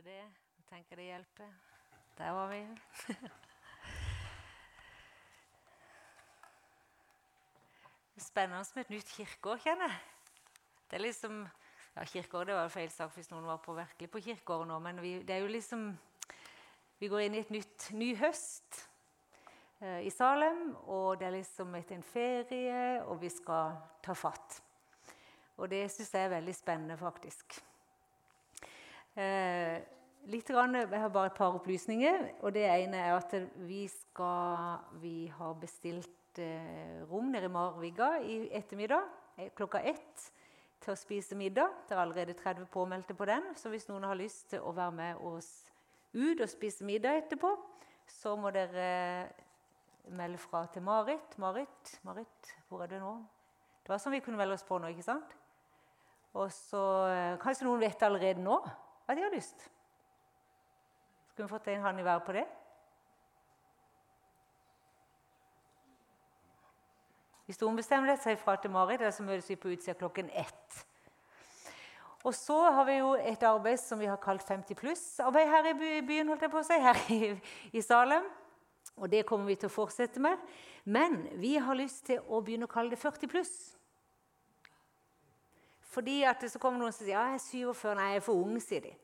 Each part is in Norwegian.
Kanskje det. Jeg tenker det hjelper. Der var vi. Det er spennende med et nytt kirkeår, kjenner jeg. Det er liksom ja, Kirkeår det var feil sak hvis noen var på virkelig på kirkeåret nå, men vi, det er jo liksom Vi går inn i et nytt, ny høst eh, i Salem, og det er liksom etter en ferie, og vi skal ta fatt. Og det syns jeg er veldig spennende, faktisk. Eh, litt grann, jeg har bare et par opplysninger. og Det ene er at vi, skal, vi har bestilt eh, rom nede i Marvika i ettermiddag eh, klokka ett til å spise middag. Det er allerede 30 påmeldte på den, så hvis noen har lyst til å være med oss ut og spise middag etterpå, så må dere melde fra til Marit. Marit, Marit, hvor er du nå? Det var sånn vi kunne melde oss på nå, ikke sant? Og så eh, Kanskje noen vet allerede nå hva de har lyst. Skulle vi fått en hånd i været på det? Hvis du ombestemmer deg, si ifra til Marit, eller så møtes vi på utsida klokken ett. Og så har vi jo et arbeid som vi har kalt 50 pluss-arbeid her i byen, holdt jeg på å si, her i, i Salem. Og det kommer vi til å fortsette med. Men vi har lyst til å begynne å kalle det 40 pluss. Fordi at så kommer noen som sier ja, jeg er 47, nei, jeg er for ung, sier de.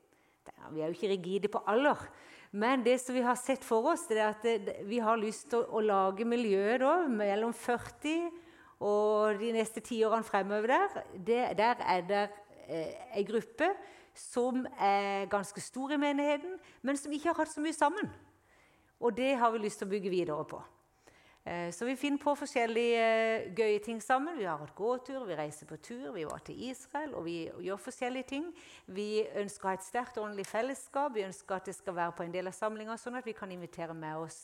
Vi er jo ikke rigide på alder. Men det som vi har sett for oss, det er at vi har lyst til å, lage miljøet da, mellom 40 og de neste ti årene fremover der. Det, der er det eh, ei gruppe som er ganske stor i menigheten, men som ikke har hatt så mye sammen. Og det har vi lyst til å bygge videre på. Eh, så vi finner på forskjellige eh, gøye ting sammen. Vi har hatt gåtur, vi reiser på tur, vi var til Israel, og vi gjør forskjellige ting. Vi ønsker å ha et sterkt åndelig fellesskap. Vi ønsker at det skal være på en del av samlinga, sånn at vi kan invitere med oss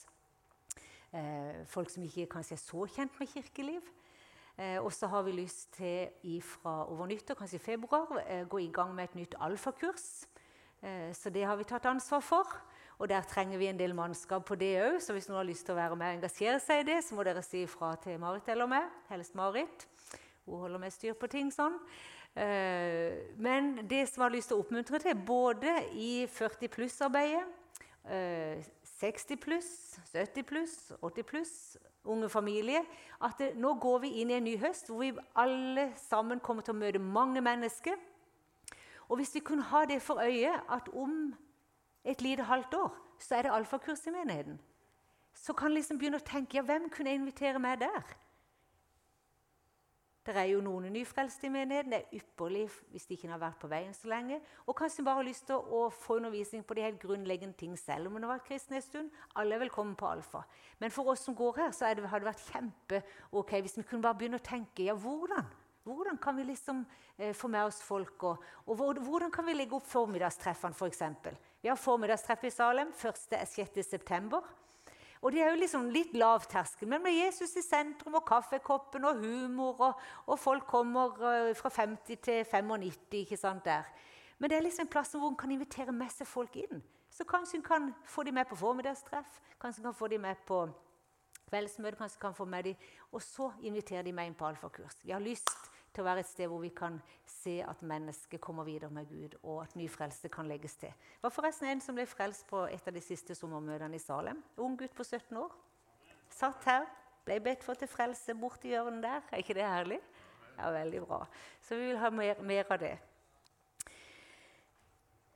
eh, folk som ikke kanskje er så kjent med kirkeliv. Eh, og så har vi lyst til fra over nyttår, kanskje i februar, gå i gang med et nytt alfakurs. Så det har vi tatt ansvar for. Og der trenger vi en del mannskap på det òg, så hvis noen har lyst til å være med og engasjere seg i det, så må dere si ifra til Marit eller meg. Helst Marit. Hun holder med styr på ting sånn. Eh, men det som jeg har lyst til å oppmuntre til, både i 40 pluss-arbeidet, 60 eh, pluss, 70 pluss, 80 pluss, unge familie, at det, nå går vi inn i en ny høst hvor vi alle sammen kommer til å møte mange mennesker. Og hvis vi kunne ha det for øye at om et lite halvt år, så er det alfakurs i menigheten. Så kan liksom begynne å tenke ja, hvem kunne jeg invitere meg der? Det er jo noen nyfrelste i menigheten. Det er ypperlig hvis de ikke har vært på veien så lenge. Og kanskje bare har lyst til å få undervisning på de helt grunnleggende ting selv om man har vært kristen en stund. Alle er velkommen på alfa. Men for oss som går her, så det, har det vært kjempe ok hvis vi kunne bare begynne å tenke ja, hvordan? Hvordan kan vi liksom eh, få med oss folk? Og, og, hvordan kan vi legge opp formiddagstreffene? For eksempel? vi har formiddagstreff i Salem. 1.-6.9. Og det er jo liksom litt lav terskel, men med Jesus i sentrum og kaffekoppen og humor, og, og folk kommer uh, fra 50 til 95 ikke sant, der. Men det er liksom en plass hvor en kan invitere med seg folk inn. Så kanskje en kan få dem med på formiddagstreff, kanskje en kan få dem med på kveldsmøte, kanskje en kan få med dem, og så invitere de med inn på alfakurs. Vi har lyst til å være et sted hvor vi kan se at mennesket kommer videre med Gud, og at ny frelse kan legges til. Det var forresten en som ble frelst på et av de siste sommermøtene i Salem. Ung gutt på 17 år. Satt her, ble bedt for til frelse borti hjørnet der. Er ikke det herlig? Ja, veldig bra. Så vi vil ha mer, mer av det.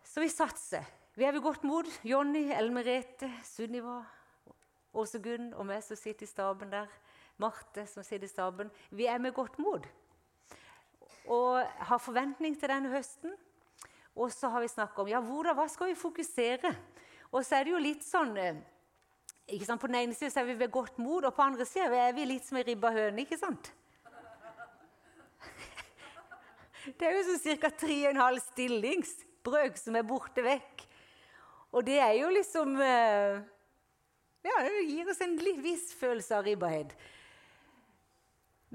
Så vi satser. Vi er ved godt mot. Jonny, Ellen Merete, Sunniva, Åse Gunn og meg som sitter i staben der. Marte som sitter i staben. Vi er med godt mot og har forventning til denne høsten. Og så har vi snakka om ja, hvordan, hva skal vi fokusere Og så er det jo litt sånn eh, ikke sant? På den ene siden er vi ved godt mot, og på den andre siden er vi litt som ei ribba høne. ikke sant? Det er jo sånn ca. 3,5 stillingsbrøk som er borte vekk. Og det er jo liksom eh, Ja, det gir oss en viss følelse av ribbahet.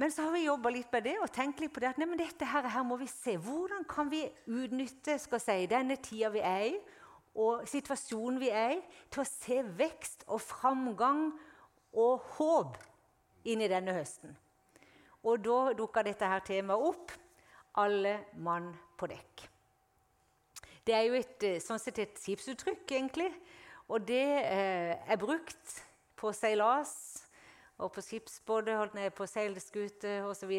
Men så har vi jobba litt med det og tenkt litt på det at nei, dette her, her, må vi se. Hvordan kan vi utnytte si, denne tida vi er i, og situasjonen vi er i, til å se vekst og framgang og håp inn i denne høsten? Og da dukka dette her temaet opp. Alle mann på dekk. Det er jo et, eh, sånn sett et skipsuttrykk, egentlig. Og det eh, er brukt på seilas og på skipsbåter, holdt ned på seilskuter osv.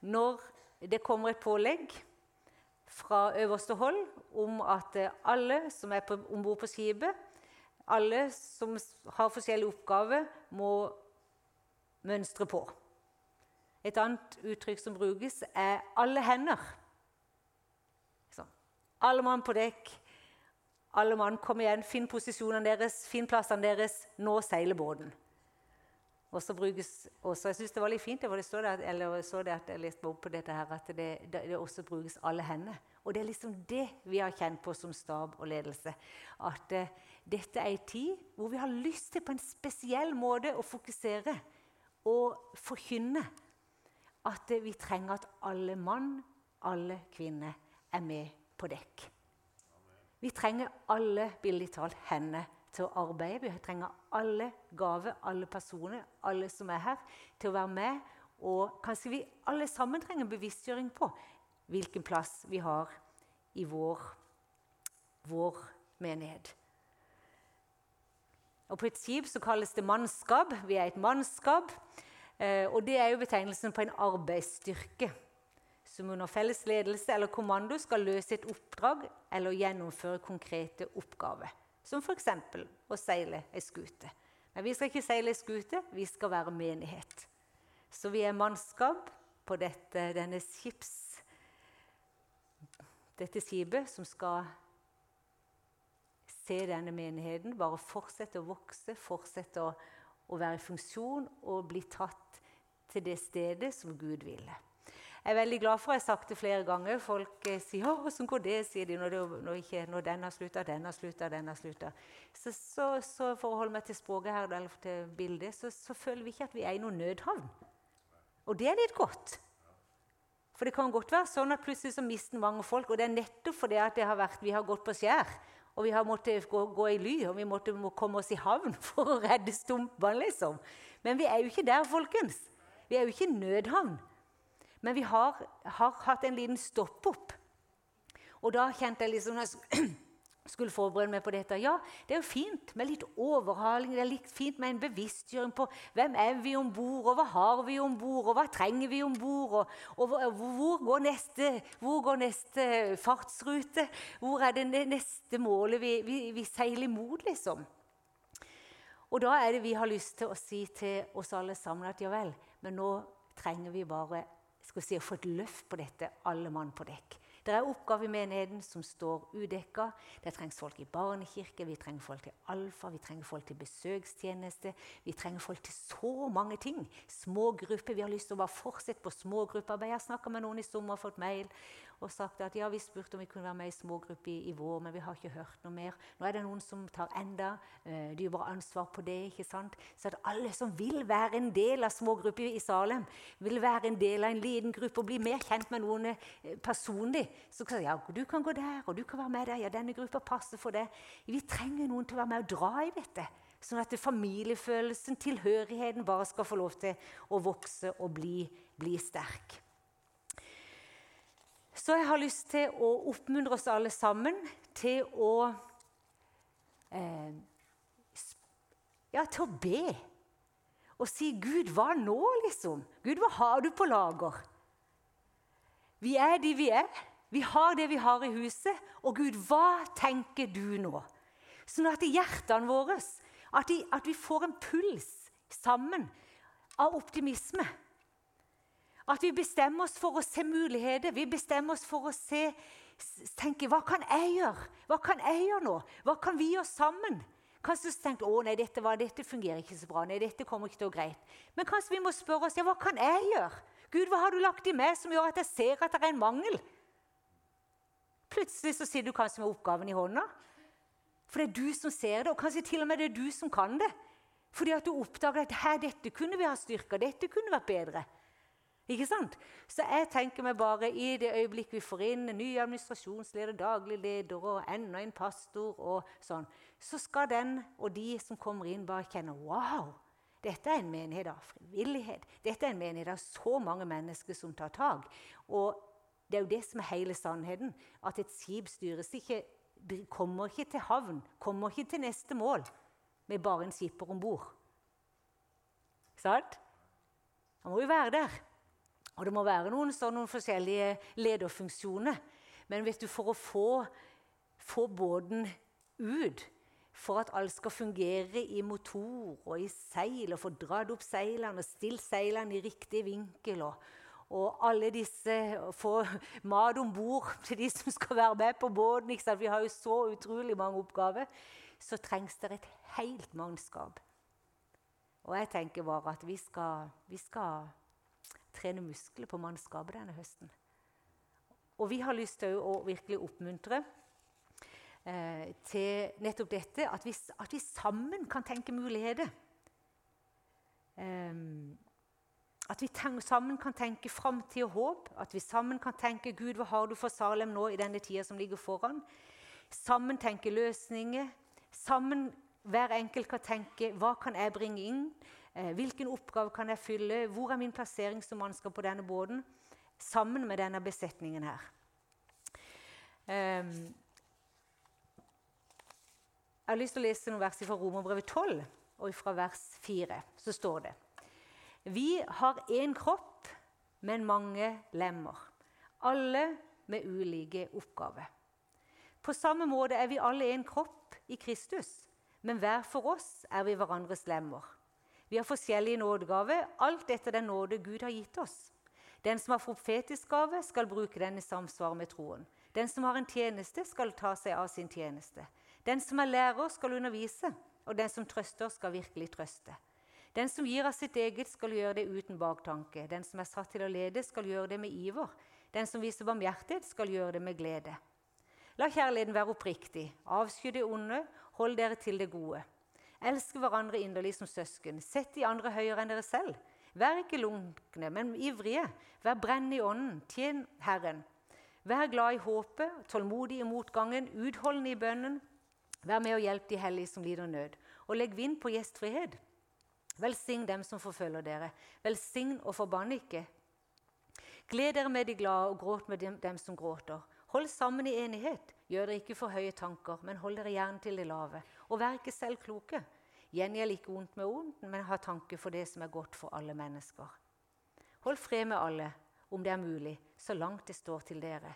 Når det kommer et pålegg fra øverste hold om at alle som er om bord på skipet, alle som har forskjellige oppgaver, må mønstre på. Et annet uttrykk som brukes, er 'alle hender'. Sånn. Alle mann på dekk. Alle mann, kom igjen, finn posisjonene deres, finn plassene deres. Nå seiler båten. Og så brukes også, Jeg syns det var litt fint det står der, eller så det at jeg leste opp på dette her, at det, det, også brukes alle hender. Og det er liksom det vi har kjent på som stab og ledelse. At uh, dette er en tid hvor vi har lyst til på en spesiell måte å fokusere og forkynne at vi trenger at alle mann, alle kvinner, er med på dekk. Vi trenger alle billig talt hender til å arbeide. Vi trenger alle gaver, alle personer, alle som er her, til å være med. Og kanskje vi alle sammen trenger bevisstgjøring på hvilken plass vi har i vår, vår menighet. Og På et skip så kalles det mannskap. Vi er et mannskap. Eh, og Det er jo betegnelsen på en arbeidsstyrke som under felles ledelse eller kommando skal løse et oppdrag eller gjennomføre konkrete oppgaver. Som f.eks. å seile ei skute. Men vi skal ikke seile ei skute, vi skal være menighet. Så vi er mannskap på dette, denne skips, dette skipet som skal se denne menigheten bare fortsette å vokse, fortsette å, å være i funksjon og bli tatt til det stedet som Gud ville. Jeg er veldig glad for jeg har sagt det flere ganger. Folk eh, sier 'Å, hvordan går det?' sier de når, det, når, ikke, når den har slutta, den har slutta, den har slutta. Så, så, så, for å holde meg til språket her, eller til bildet, så, så, føler vi ikke at vi er i noen nødhavn. Og det er litt godt. For det kan godt være sånn at plutselig så mister mange folk. Og det er nettopp fordi at har vært, vi har gått på skjær. Og vi har måttet gå, gå i ly, og vi måtte, må komme oss i havn for å redde stumpene, liksom. Men vi er jo ikke der, folkens. Vi er jo ikke i nødhavn. Men vi har, har hatt en liten stopp opp. Og da kjente jeg liksom når jeg skulle forberede meg på dette Ja, det er jo fint med litt overhaling. Det er litt fint med en bevisstgjøring på hvem er vi om bord, og hva har vi om bord, og hva trenger vi om bord, og, og, hvor, går neste, hvor går neste fartsrute? Hvor er det neste målet vi, vi, vi seiler imot, liksom? Og da er det vi har lyst til å si til oss alle sammen at ja vel, men nå trenger vi bare si, å få et løft på dette, alle mann på dekk. Det er oppgaver i menigheten som står udekka. Det trengs folk i barnekirke, vi trenger folk til alfa, vi trenger folk til besøkstjeneste. Vi trenger folk til så mange ting. Små grupper. Vi har lyst til å bare fortsette på smågruppearbeid. Jeg har snakka med noen i sommer og fått mail og sagt at ja, vi spurte om vi kunne være med i smågruppe i, i, vår, men vi har ikke hørt noe mer. Nå er det noen som tar enda eh, dypere ansvar på det. ikke sant? Så at alle som vil være en del av smågrupper i Salem, vil være en del av en liten gruppe og bli mer kjent med noen uh, personlig, så kan ja, du kan gå der, og du kan være med der. Ja, denne gruppa passer for det. Vi trenger noen til å være med og dra i dette. Sånn at familiefølelsen, tilhørigheten, bare skal få lov til å vokse og bli, bli sterk. Så jeg har lyst til å oppmuntre oss alle sammen til å eh, Ja, til å be. Og si 'Gud, hva nå?' liksom. 'Gud, hva har du på lager?' Vi er de vi er. Vi har det vi har i huset. Og Gud, hva tenker du nå? Sånn at i hjertene våre at, de, at vi får en puls sammen av optimisme. At vi bestemmer oss for å se muligheter. Vi bestemmer oss for å se, tenke hva kan jeg gjøre? Hva kan jeg gjøre nå? Hva kan vi gjøre sammen? Kanskje du tenker å nei, dette, var, dette fungerer ikke så bra. nei, dette kommer ikke til å greit. Men kanskje vi må spørre oss ja, hva kan jeg gjøre? Gud, hva har du lagt i meg som gjør at jeg ser at det er en mangel? Plutselig så sitter du kanskje med oppgaven i hånda. For det er du som ser det, og kanskje til og med det er du som kan det. Fordi at du oppdager at her, dette kunne vi ha styrka, dette kunne vært bedre. Ikke sant? Så jeg tenker meg bare i det øyeblikk vi får inn ny administrasjonsleder, daglig leder og enda en pastor, og sånn, så skal den og de som kommer inn, bare kjenne Wow! Dette er en menighet av frivillighet. Dette er en menighet av så mange mennesker som tar tak. Og Det er jo det som er hele sannheten. At et skip styres ikke, kommer ikke til havn, kommer ikke til neste mål med bare en skipper om bord. Sant? Han må jo være der. Og det må være noen, sånn, noen forskjellige lederfunksjoner. Men vet du, for å få, få båten ut for at alt skal fungere i motor og i seil, og få dratt opp seilene og stilt seilene i riktig vinkel. Og, og alle disse Få mat om bord til de som skal være med på båten. Vi har jo så utrolig mange oppgaver. Så trengs det et helt mannskap. Og jeg tenker bare at vi skal, vi skal trene muskler på mannskapet denne høsten. Og vi har lyst til å virkelig oppmuntre eh, til nettopp dette, at vi, at vi, sammen kan tenke muligheter. Um, at vi tenk, sammen kan tenke framtid og håp. At vi sammen kan tenke 'Gud, hva har du for Salem nå i denne tida som ligger foran?' Sammen tenke løsninger. Sammen hver enkelt kan tenke 'Hva kan jeg bringe inn?' Eh, hvilken oppgave kan jeg fylle? Hvor er min plassering som mannskap på denne båten? Sammen med denne besetningen her. Um, jeg har lyst til å lese noen vers fra Romerbrevet 12, og fra vers 4. Så står det Vi har én kropp, men mange lemmer. Alle med ulike oppgaver. På samme måte er vi alle én kropp i Kristus, men hver for oss er vi hverandres lemmer. Vi har forskjellige nådegaver, alt etter den nåde Gud har gitt oss. Den som har profetisk gave, skal bruke den i samsvar med troen. Den som har en tjeneste, skal ta seg av sin tjeneste. Den som er lærer, skal undervise, og den som trøster, skal virkelig trøste. Den som gir av sitt eget, skal gjøre det uten baktanke. Den som er satt til å lede, skal gjøre det med iver. Den som viser barmhjertighet, skal gjøre det med glede. La kjærligheten være oppriktig. Avsky det onde, hold dere til det gode. Elsk hverandre inderlig som søsken. Sett de andre høyere enn dere selv. Vær ikke lunkne, men ivrige. Vær brennende i ånden. Tjen Herren. Vær glad i håpet, tålmodig i motgangen, utholdende i bønnen. Vær med og hjelp de hellige som lider nød, og legg vind på gjestfrihet. Velsign dem som forfølger dere. Velsign og forbann ikke. Gled dere med de glade og gråt med dem, dem som gråter. Hold sammen i enighet. Gjør dere ikke for høye tanker, men hold dere gjerne til det lave. Og vær ikke selv kloke. Gjengjeld ikke ondt med ondt, men ha tanke for det som er godt for alle mennesker. Hold fred med alle, om det er mulig, så langt det står til dere.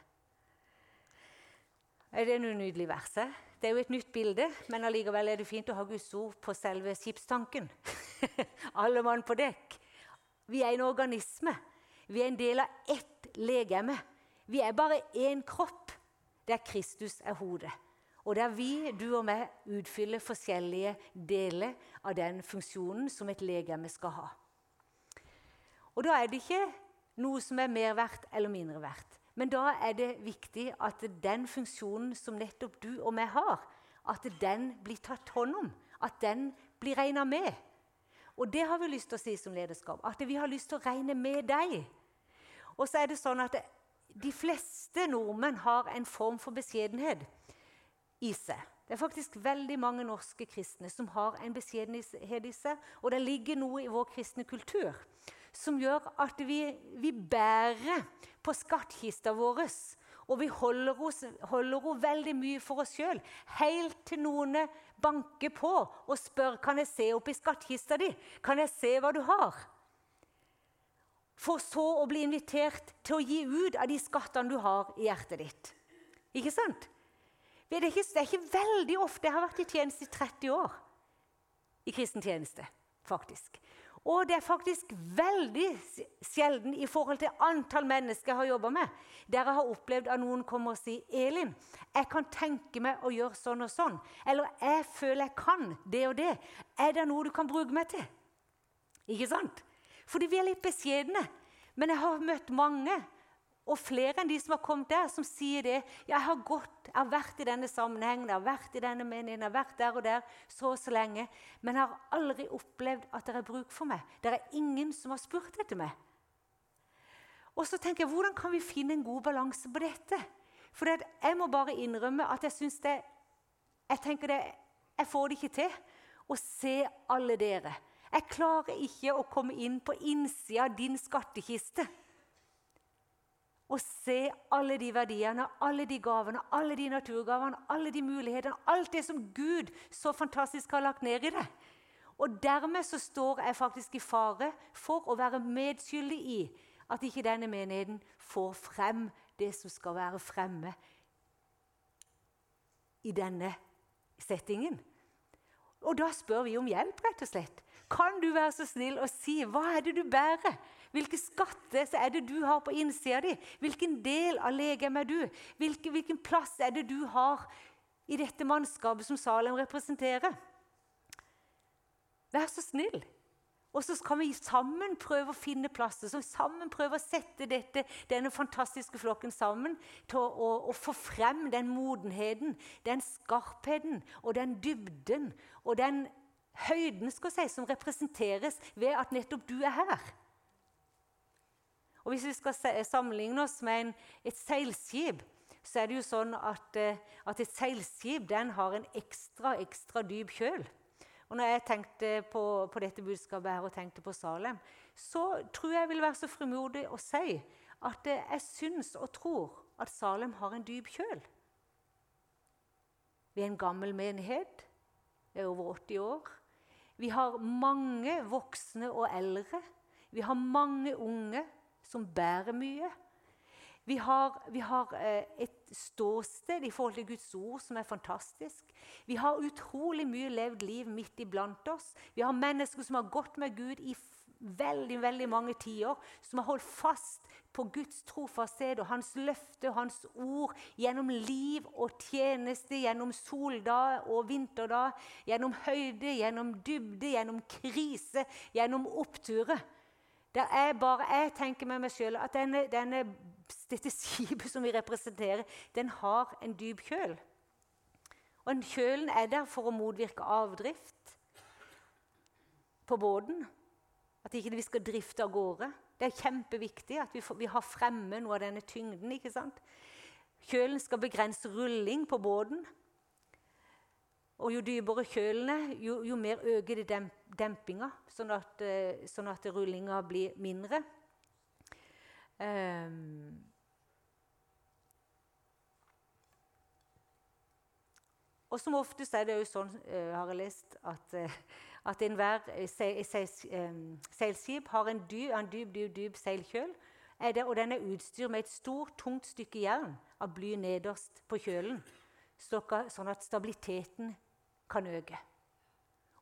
Er det noe nydelig vers? Det er jo et nytt bilde, men allikevel er det fint å ha Guds ord på selve skipstanken. Alle mann på dekk. Vi er en organisme. Vi er en del av ett legeme. Vi er bare én kropp, der Kristus er hodet. Og der vi, du og meg, utfyller forskjellige deler av den funksjonen som et legeme skal ha. Og da er det ikke noe som er mer verdt eller mindre verdt. Men da er det viktig at den funksjonen som nettopp du og meg har, at den blir tatt hånd om. At den blir regna med. Og det har vi lyst til å si som lederskap. At vi har lyst til å regne med deg. Og så er det sånn at de fleste nordmenn har en form for beskjedenhet i seg. Det er faktisk veldig mange norske kristne som har en beskjedenhet i seg. Og det ligger noe i vår kristne kultur som gjør at vi, vi bærer på skattkista vår. Og vi holder henne veldig mye for oss sjøl, helt til noen banker på og spør kan jeg se opp i skattkista di. Kan jeg se hva du har? For så å bli invitert til å gi ut av de skattene du har i hjertet ditt. Ikke sant? Det er ikke, det er ikke veldig ofte Jeg har vært i tjeneste i 30 år. I kristen tjeneste, faktisk. Og det er faktisk veldig sjelden i forhold til antall mennesker jeg har jobba med, der jeg har opplevd at noen kommer og sier 'Elin, jeg kan tenke meg å gjøre sånn og sånn.' Eller 'Jeg føler jeg kan det og det. Er det noe du kan bruke meg til?' Ikke sant? Fordi vi er litt beskjedne. Men jeg har møtt mange og flere enn de som har kommet der, som sier det. 'Jeg har gått, jeg har vært i denne sammenhengen, jeg har vært i denne meningen, jeg har vært der og der så og så lenge.' 'Men har aldri opplevd at det er bruk for meg.' 'Det er ingen som har spurt etter meg.' Og så tenker jeg, Hvordan kan vi finne en god balanse på dette? For jeg må bare innrømme at jeg syns det Jeg tenker det, jeg får det ikke til å se alle dere. Jeg klarer ikke å komme inn på innsida av din skattkiste og se alle de verdiene, alle de gavene, alle de naturgavene, alle de mulighetene, alt det som Gud så fantastisk har lagt ned i det. Og dermed så står jeg faktisk i fare for å være medskyldig i at ikke denne menigheten får frem det som skal være fremme i denne settingen. Og da spør vi om hjelp, rett og slett. Kan du være så snill å si hva er det du bærer? Hvilke skatter er det du har på innsida di? Hvilken del av legem er du? Hvilken, hvilken plass er det du har i dette mannskapet som Salem representerer? Vær så snill. Og så kan vi sammen prøve å finne plasser, så sammen prøve å sette dette, denne fantastiske flokken sammen til å, å, å, få frem den modenheten, den skarpheten og den dybden og den høyden skal si, som representeres ved at nettopp du er her. Og Hvis vi skal sammenligne oss med en, et seilskip, så er det jo sånn at, eh, at et seilskip har en ekstra, ekstra dyp kjøl. Og når jeg tenkte på, på, dette budskapet her og tenkte på Salem, så tror jeg jeg vil være så frimodig å si at jeg syns og tror at Salem har en dyp kjøl. Vi er en gammel menighet. Vi er over 80 år. Vi har mange voksne og eldre. Vi har mange unge som bærer mye. Vi har, vi har eh, et ståsted i forhold til Guds ord som er fantastisk. Vi har utrolig mye levd liv midt iblant oss. Vi har mennesker som har gått med Gud i veldig veldig mange tiår, som har holdt fast på Guds trofasthet og hans løfte og hans ord gjennom liv og tjeneste, gjennom soldag og vinterdag, gjennom høyde, gjennom dybde, gjennom krise, gjennom oppturer. Der er bare, Jeg tenker med meg sjøl at denne, denne, dette skipet som vi representerer, den har en dyp kjøl. Og Kjølen er der for å motvirke avdrift på båten. At ikke vi skal drifte av gårde. Det er kjempeviktig at vi, får, vi har fremme noe av denne tyngden. ikke sant? Kjølen skal begrense rulling på båten. Og jo dypere kjølene, jo, jo mer øker det demp, dempinga, sånn at, uh, sånn at rullinga blir mindre. Um, og som oftest er det jo sånn, uh, har jeg lest, at, uh, at enhver seilskip har en dyp, en dyp, dyp, dyp seilkjøl. Det, og den er utstyrt med et stort, tungt stykke jern av bly nederst på kjølen, sånn at stabiliteten kan øke.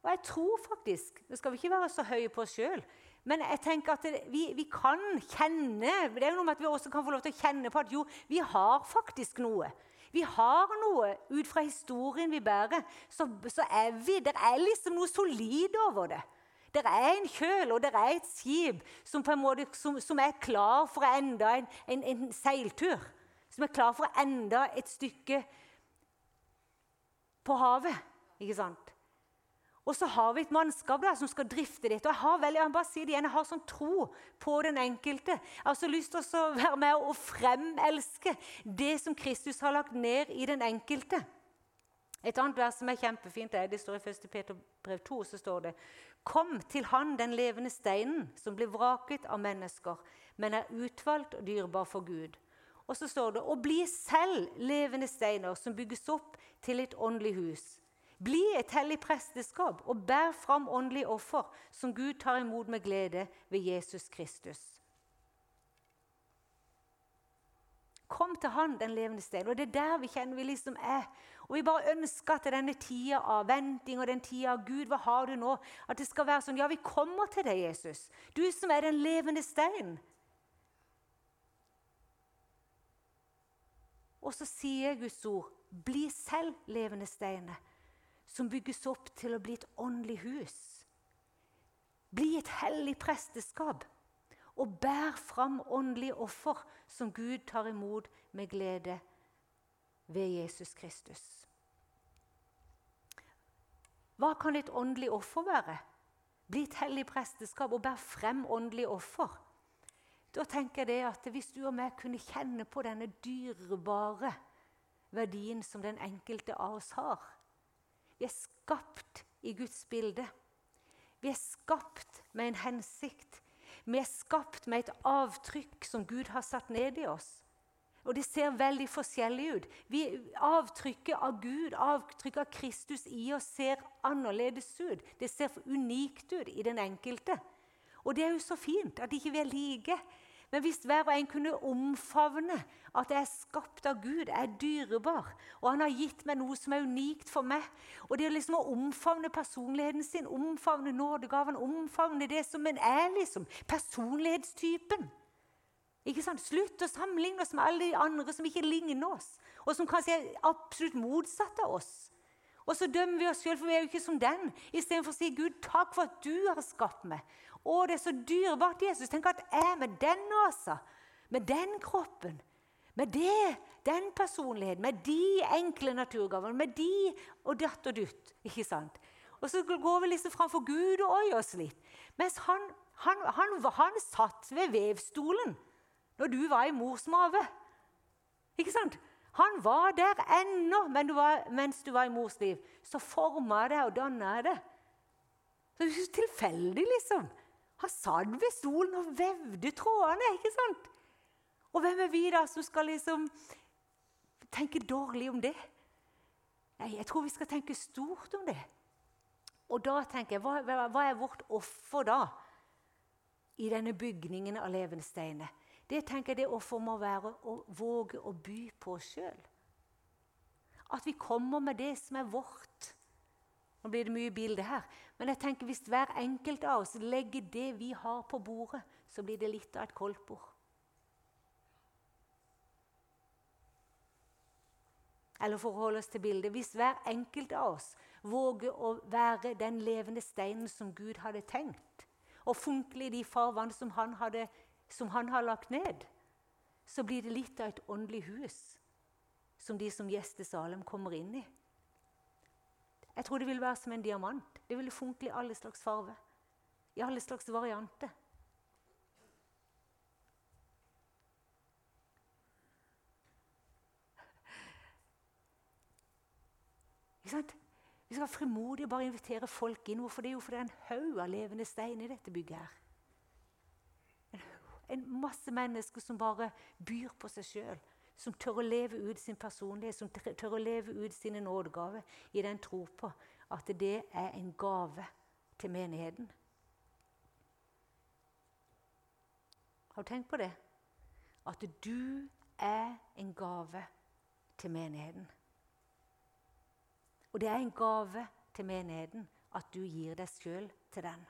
Og jeg tror faktisk Nå skal vi ikke være så høye på oss sjøl, men jeg tenker at vi, vi, kan kjenne Det er jo noe med at vi også kan få lov til å kjenne på at jo, vi har faktisk noe. Vi har noe ut fra historien vi bærer. Så, så er vi Det er liksom noe solid over det. Det er en kjøl og det er et skip som, på en måte, som, som er klar for enda en, en, en seiltur. Som er klar for enda et stykke på havet. Ikke sant? Og så har vi et mannskap der som skal drifte dette. Og Jeg har veldig, jeg bare si det igjen, jeg har sånn tro på den enkelte. Jeg har så lyst til å være med og fremelske det som Kristus har lagt ned i den enkelte. Et annet vers som er kjempefint, er, det står i 1. Peter brev 2. så står det Kom til Han, den levende steinen, som blir vraket av mennesker, men er utvalgt og dyrebar for Gud. Og så står det Og bli selv levende steiner som bygges opp til et åndelig hus bli et hellig presteskap og bær fram åndelige offer som Gud tar imot med glede ved Jesus Kristus. Kom til Han, den levende stein. Og det er der vi kjenner vi liksom er. Og vi bare ønsker at denne tida av venting og den tida av Gud, hva har du nå? At det skal være sånn Ja, vi kommer til deg, Jesus. Du som er den levende stein. Og så sier Guds ord, bli selv levende steiner som bygges opp til å bli et åndelig hus. Bli et hellig presteskap og bær fram åndelige offer som Gud tar imot med glede ved Jesus Kristus. Hva kan et åndelig offer være? Bli et hellig presteskap og bær frem åndelige offer. Da tenker jeg det at Hvis du og meg kunne kjenne på denne dyrebare verdien som den enkelte av oss har, vi er skapt i Guds bilde. Vi er skapt med en hensikt. Vi er skapt med et avtrykk som Gud har satt ned i oss. Og det ser veldig forskjellig ut. Vi, avtrykket av Gud, avtrykket av Kristus i oss, ser annerledes ut. Det ser unikt ut i den enkelte. Og det er jo så fint at ikke vi er like. Men hvis hver og en kunne omfavne at jeg er skapt av Gud, jeg er dyrebar, og han har gitt meg noe som er unikt for meg Og det liksom å omfavne personligheten sin, omfavne nådegaven, omfavne det som en er, liksom. Personlighetstypen. Ikke sant? Slutt å sammenligne oss med alle de andre som ikke ligner oss, og som kanskje er absolutt motsatt av oss. Og så dømmer vi oss sjøl, for vi er jo ikke som den. Istedenfor å si Gud, takk for at du har skapt meg. Å, det er så dyrebart, Jesus. Tenk at jeg med den nesa, med den kroppen, med det, den personligheten, med de enkle naturgavene, med de og datt og dutt. Ikke sant? Og så går vi liksom framfor Gud og oi oss litt. Mens han, han, han, han satt ved vevstolen når du var i mors mage. Ikke sant? Han var der ennå mens du var i mors liv. Så forma jeg det og danna det. Så det er tilfeldig, liksom. Han satt ved stolen og vevde trådene. ikke sant? Og hvem er vi da som skal liksom tenke dårlig om det? Nei, Jeg tror vi skal tenke stort om det. Og da tenker jeg, hva, hva er vårt offer da? I denne bygningen av levende steiner? Det tenker jeg det offer må være å våge å by på oss sjøl. At vi kommer med det som er vårt. Nå blir det mye bilde her. Men jeg tenker hvis hver enkelt av oss legger det vi har på bordet, så blir det litt av et koldtbord. Eller for å holde oss til bildet Hvis hver enkelt av oss våger å være den levende steinen som Gud hadde tenkt, og funkle i de farvann som han hadde som han har lagt ned, så blir det litt av et åndelig hus som de som gjester Salem kommer inn i. Jeg tror det vil være som en diamant. Det vil funkle i alle slags farger. I alle slags varianter. Vi skal frimodig bare invitere folk inn. Hvorfor det? Jo, for det er en haug av levende stein i dette bygget. her en masse mennesker som bare byr på seg sjøl. Som tør å leve ut sin personlighet, som tør å leve ut sine nådegaver i den tro på at det er en gave til menigheten. Har du tenkt på det? At du er en gave til menigheten. Og det er en gave til menigheten at du gir deg sjøl til den.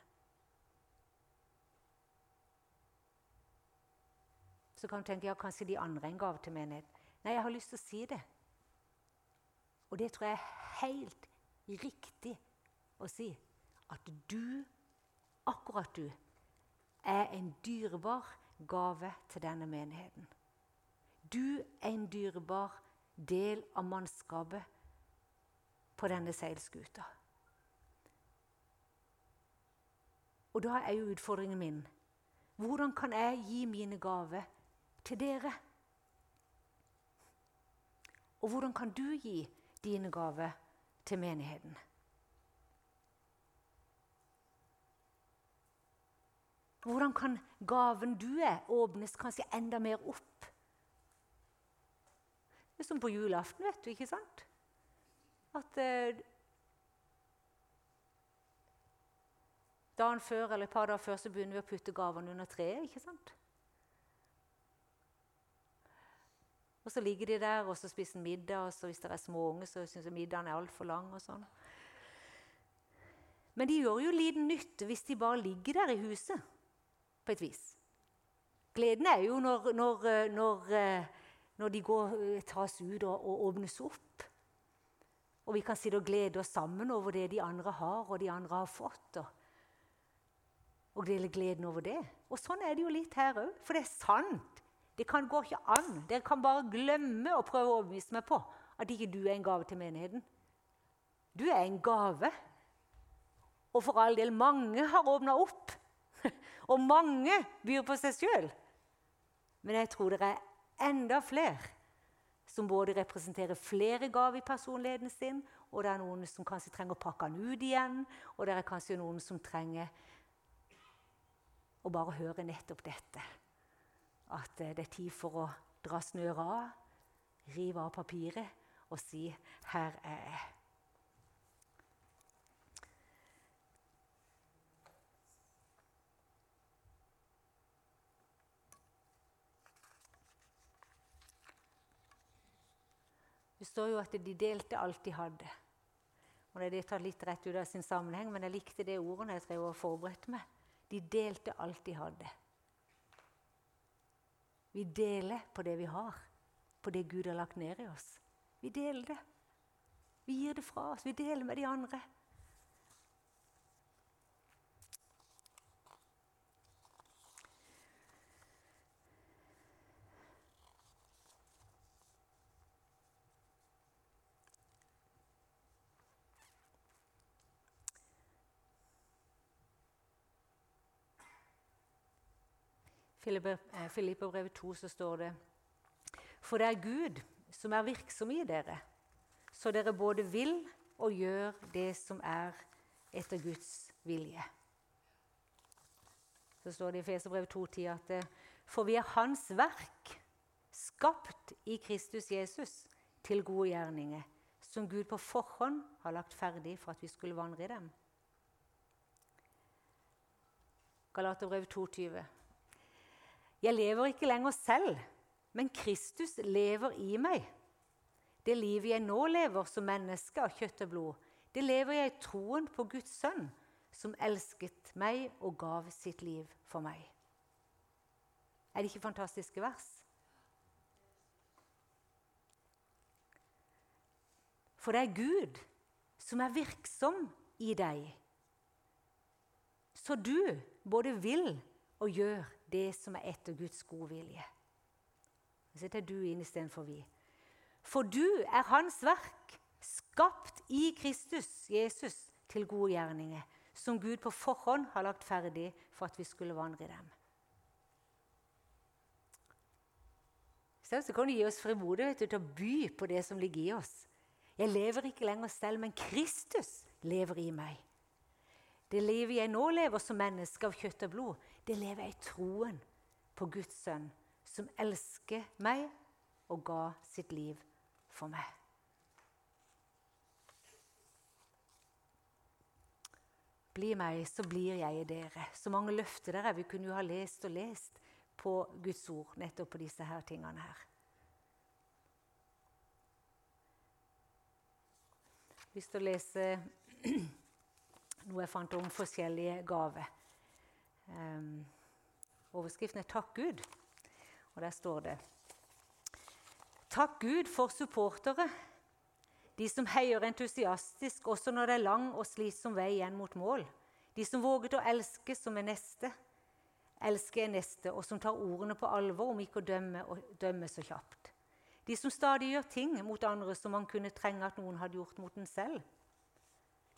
Så kan du tenke ja, kanskje de andre en gave til menigheten. Nei, jeg har lyst til å si det. Og det tror jeg er helt riktig å si. At du, akkurat du, er en dyrebar gave til denne menigheten. Du er en dyrebar del av mannskapet på denne seilskuta. Og da er jo utfordringen min hvordan kan jeg gi mine gaver til dere. Og hvordan kan du gi dine gaver til menigheten? Hvordan kan gaven du er, åpnes kanskje enda mer opp? Det er som på julaften, vet du, ikke sant? At eh, Dagen før eller et par dager før så begynner vi å putte gavene under treet. ikke sant? Og så ligger de der og så spiser middag, og så hvis det er små unge, så syns jeg middagen er altfor lang. og sånn. Men de gjør jo liten nytte hvis de bare ligger der i huset, på et vis. Gleden er jo når, når, når, når de går, tas ut og, og, åpnes opp. Og vi kan sitte og glede oss sammen over det de andre har, og de andre har fått. Og, og dele gleden over det. Og sånn er det jo litt her òg. For det er sant. Det kan, går ikke an. Dere kan bare glemme å prøve å overbevise meg på at ikke du er en gave til menigheten. Du er en gave. Og for all del, mange har åpna opp. Og mange byr på seg sjøl. Men jeg tror det er enda flere som både representerer flere gaver i personligheten sin, og det er noen som kanskje trenger å pakke den ut igjen, og det er kanskje noen som trenger å bare høre nettopp dette at det er tid for å dra snøret av, rive av papiret og si 'Her er jeg'. Det står jo at de delte alt de hadde. Og Det tatt litt rett ut av sin sammenheng, men jeg likte det ordet jeg drev og forberedte meg. De delte alt de hadde. Vi deler på det vi har, på det Gud har lagt ned i oss. Vi deler det. Vi gir det fra oss. Vi deler med de andre. Filipperbrevet eh, 2 så står det For det er Gud som er virksom i dere, så dere både vil og gjør det som er etter Guds vilje. Så står det i Feserbrevet 2,10 at eh, for vi er Hans verk, skapt i Kristus Jesus til gode gjerninger, som Gud på forhånd har lagt ferdig for at vi skulle vandre i dem. Galaterbrevet 2,20. Jeg lever ikke lenger selv, men Kristus lever i meg. Det livet jeg nå lever som menneske av kjøtt og blod, det lever jeg i troen på Guds sønn, som elsket meg og gav sitt liv for meg. Er det ikke fantastiske vers? For det er Gud som er virksom i deg, så du både vil og gjør det som er etter Guds godvilje. Så setter du inn istedenfor vi. For du er Hans verk, skapt i Kristus, Jesus, til gode gjerninger, som Gud på forhånd har lagt ferdig for at vi skulle vandre i dem. Så kan du gi oss frimodighet til å by på det som ligger i oss. Jeg lever ikke lenger selv, men Kristus lever i meg. Det livet jeg nå lever som menneske av kjøtt og blod, det lever jeg i troen på Guds sønn, som elsker meg og ga sitt liv for meg. Bli meg, så blir jeg i dere. Så mange løfter der er. Vi kunne jo ha lest og lest på Guds ord nettopp på disse her tingene her. Hvis du lese noe jeg fant om forskjellige gaver. Um, overskriften er 'Takk Gud', og der står det Takk Gud for supportere, de som heier entusiastisk også når det er lang og slitsom vei igjen mot mål. De som våget å elske som er neste, elske er neste, og som tar ordene på alvor om ikke å dømme dømme så kjapt. De som stadig gjør ting mot andre som man kunne trenge at noen hadde gjort mot en selv.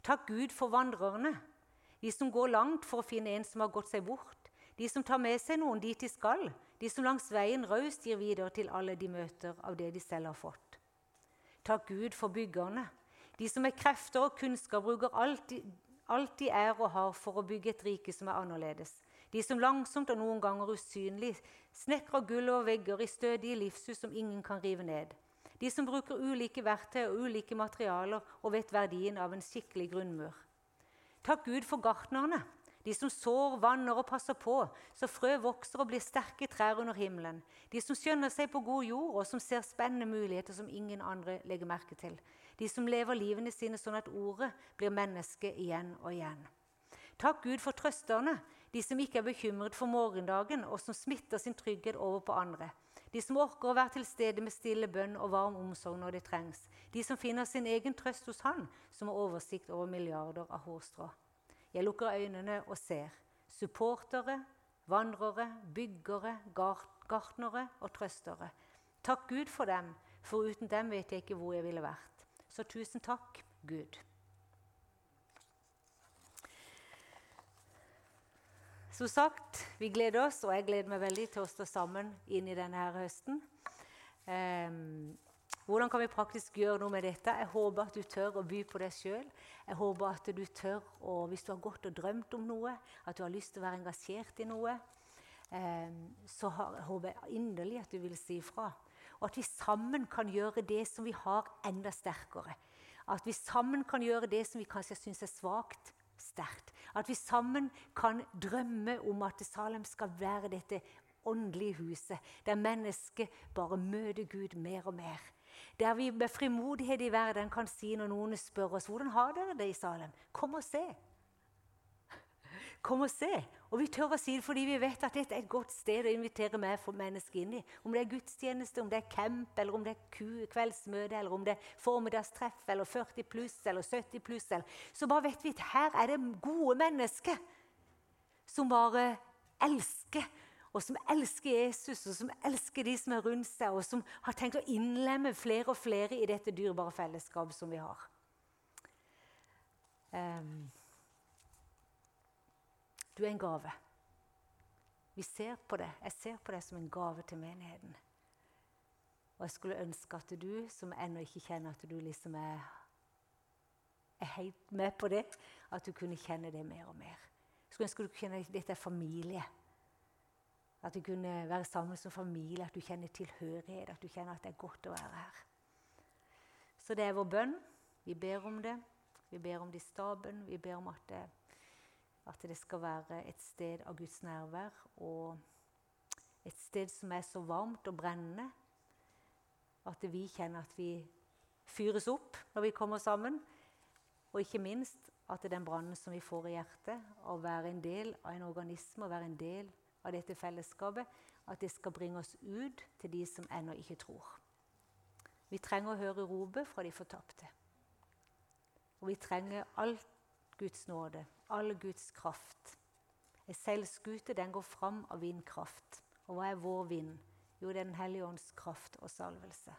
Takk Gud for vandrerne, de som går langt for å finne en som har gått seg bort, de som tar med seg noen dit de skal, de som langs veien raust gir videre til alle de møter av det de selv har fått. Takk Gud for byggerne, de som med krefter og kunnskap bruker alt de, er og har for å bygge et rike som er annerledes. De som langsomt og noen ganger usynlig snekrer gull og vegger i stødige livshus som ingen kan rive ned. De som bruker ulike verktøy og ulike materialer og vet verdien av en skikkelig grunnmur. Takk Gud for gartnerne, de som sår, vanner og passer på, så frø vokser og blir sterke trær under himmelen. De som skjønner seg på god jord, og som ser spennende muligheter som ingen andre legger merke til. De som lever livene sine sånn at ordet blir menneske igjen og igjen. Takk Gud for trøsterne, de som ikke er bekymret for morgendagen, og som smitter sin trygghet over på andre. De som orker å være til stede med stille bønn og varm omsorg når det trengs. De som finner sin egen trøst hos Han, som har oversikt over milliarder av hårstrå. Jeg lukker øynene og ser. Supportere, vandrere, byggere, gartnere og trøstere. Takk Gud for dem, for uten dem vet jeg ikke hvor jeg ville vært. Så tusen takk, Gud. Som sagt, vi gleder oss, og jeg gleder meg veldig til å stå sammen inn i denne her høsten. Um, hvordan kan vi praktisk gjøre noe med dette? Jeg håper at du tør å by på deg sjøl. Jeg håper at du tør, å, hvis du har gått og drømt om noe, at du har lyst til å være engasjert i noe. um, så har, håper jeg inderlig at du vil si ifra. Og at vi sammen kan gjøre det som vi har, enda sterkere. At vi sammen kan gjøre det som vi kanskje syns er svakt, sterkt. At vi sammen kan drømme om at Salem skal være dette åndelige huset, der mennesket bare møter Gud mer og mer. Der vi med frimodighet i verden kan si når noen spør oss hvordan har dere det i Salem, kom og se. Kom og se. Og vi tør å si det fordi vi vet at dette er et godt sted å invitere med for mennesker inn i. Om det er gudstjeneste, om det er camp, eller om det er kveldsmøte, eller om det er formiddagstreff, eller 40 pluss, eller 70 pluss, så bare vet vi at her er det gode mennesker som bare elsker og som elsker Jesus, og som elsker de som er rundt seg, og som har tenkt å innlemme flere og flere i dette dyrebare fellesskapet som vi har. Um, du er en gave. Vi ser på det. Jeg ser på det som en gave til menigheten. Og jeg skulle ønske at du som ennå ikke kjenner at du liksom er, er helt med på det, at du kunne kjenne det mer og mer. Jeg skulle ønske du kunne kjenne at dette er familie. At du kunne være sammen som familie, at du kjenner tilhørighet, at du kjenner at det er godt å være her. Så det er vår bønn. Vi ber om det. Vi ber om det i staben. Vi ber om at det, at det skal være et sted av Guds nærvær. Og et sted som er så varmt og brennende at vi kjenner at vi fyres opp når vi kommer sammen. Og ikke minst at den brannen som vi får i hjertet, å være en del av en organisme, å være en del av dette fellesskapet, at det skal bringe oss ut til de som ennå ikke tror. Vi trenger å høre ropet fra de fortapte. Og vi trenger all Guds nåde, all Guds kraft. Ei seilskute den går fram av vindkraft. Og hva er vår vind? Jo, det er Den hellige ånds kraft og salvelse.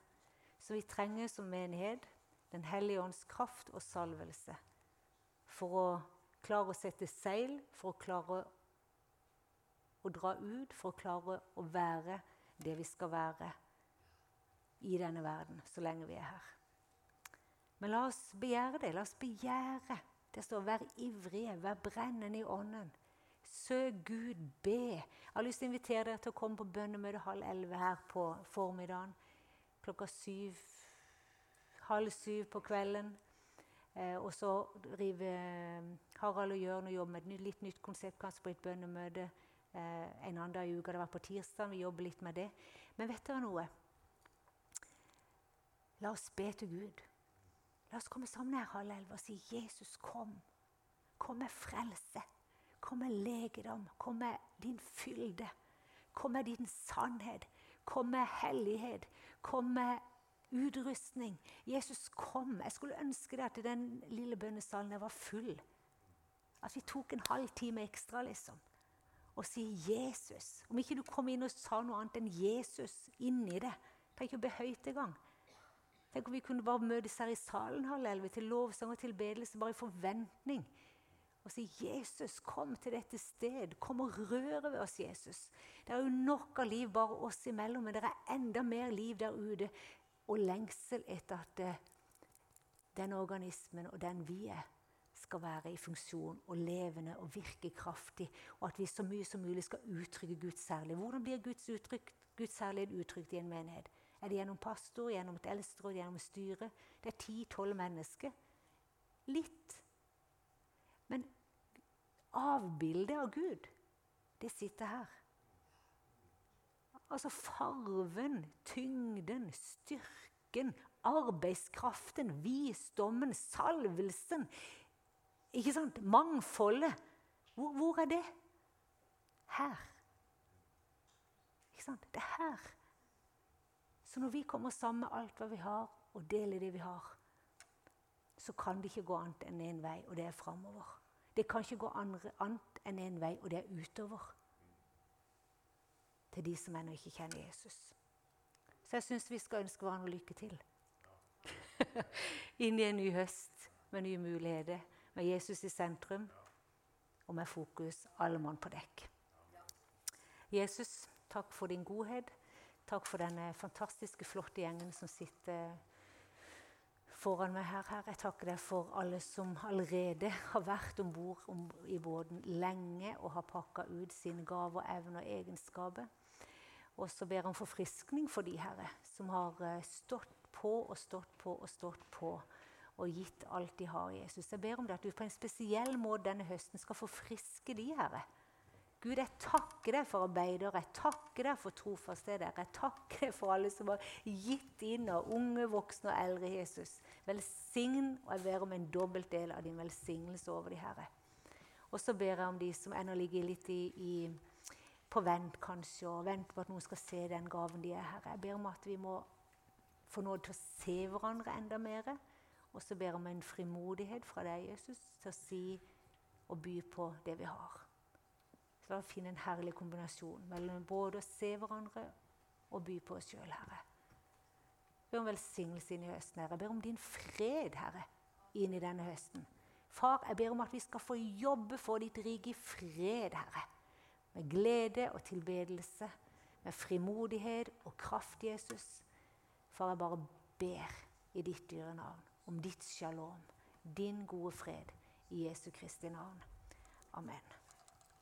Så vi trenger som menighet Den hellige ånds kraft og salvelse for å klare å sette seil, for å klare å dra ut for å klare å være det vi skal være i denne verden så lenge vi er her. Men la oss begjære det. La oss begjære. Det står 'vær ivrige, vær brennende i ånden'. Søk Gud, be. Jeg har lyst til å invitere dere til å komme på bønnemøte halv elleve her på formiddagen. Klokka syv, halv syv på kvelden. Eh, og så driver Harald og Jørn og jobber med et litt nytt konsept kanskje på et bønnemøte eh, en annen dag i uka. Det var på tirsdag. Vi jobber litt med det. Men vet dere noe? La oss be til Gud. La oss komme sammen her halv elleve og si 'Jesus, kom'. Kom med frelse. Kom med legedom. Kom med din fylde. Kom med din sannhet. Kom med hellighet. Kom med utrustning. Jesus, kom. Jeg skulle ønske det at den lille bønnesalen var full. At vi tok en halv time ekstra, liksom og si 'Jesus'. Om ikke du kom inn og sa noe annet enn 'Jesus' inni det. Trenger ikke å be høyt engang. Tenk om vi kunne bare møtes her i salen halv elleve til lovsang og tilbedelse, bare i forventning. Og si 'Jesus, kom til dette sted. Kom og rør ved oss, Jesus'. Det er jo nok av liv bare oss imellom, men det er enda mer liv der ute. Og lengsel etter at eh, den organismen og den vi er, skal være i funksjon og levende og virke kraftig, og at vi så mye som mulig skal uttrykke Guds særlighet. Hvordan blir Guds, uttrykk, Guds særlighet uttrykt i en menighet? Er det gjennom pastor, gjennom et eldsteråd, gjennom styret? Det er ti-tolv mennesker. Litt. Men avbildet av Gud, det sitter her. Altså farven, tyngden, styrken, arbeidskraften, visdommen, salvelsen. Ikke sant? Mangfoldet. Hvor, hvor er det? Her. Ikke sant? Det er her. Så når vi kommer sammen med alt hva vi har, og deler det vi har, så kan det ikke gå annet enn én en vei, og det er framover. Det kan ikke gå annet enn én en vei, og det er utover. Til de som ennå ikke kjenner Jesus. Så jeg syns vi skal ønske hverandre lykke til. Inn i en ny høst med nye muligheter med Jesus i sentrum og med fokus alle mann på dekk. Jesus, takk for din godhet. Takk for denne fantastiske, flotte gjengen som sitter foran meg her. Herre, jeg takker deg for alle som allerede har vært om bord i båten lenge og har pakka ut sine gaver, evner og egenskaper. Og så ber jeg om forfriskning for de herre, som har eh, stått på og stått på og stått på og gitt alt de har, Jesus. Jeg ber om det at du på en spesiell måte denne høsten skal forfriske de, Herre. Gud, jeg takker deg for arbeidere, jeg takker deg for trofasthet. Jeg takker deg for alle som har gitt inn, av unge, voksne og eldre Jesus. Velsign, og jeg ber om en dobbelt del av din velsignelse over de Herre. Og så ber jeg om de som ennå ligger litt i, i, på vent, kanskje, og venter på at noen skal se den gaven de er, Herre. Jeg ber om at vi må få nåde til å se hverandre enda mer. Og så ber jeg om en frimodighet fra deg, Jesus, til å si og by på det vi har. Så å finne en herlig kombinasjon mellom både å se hverandre og by på oss sjøl, Herre. Jeg ber om velsignelse inn i høsten, Herre. Jeg ber om din fred, Herre, inn i denne høsten. Far, jeg ber om at vi skal få jobbe for ditt rike i fred, Herre. Med glede og tilbedelse, med frimodighet og kraft, Jesus. Far, jeg bare ber i ditt dyre navn om ditt shalom, din gode fred, i Jesu Kristi navn. Amen.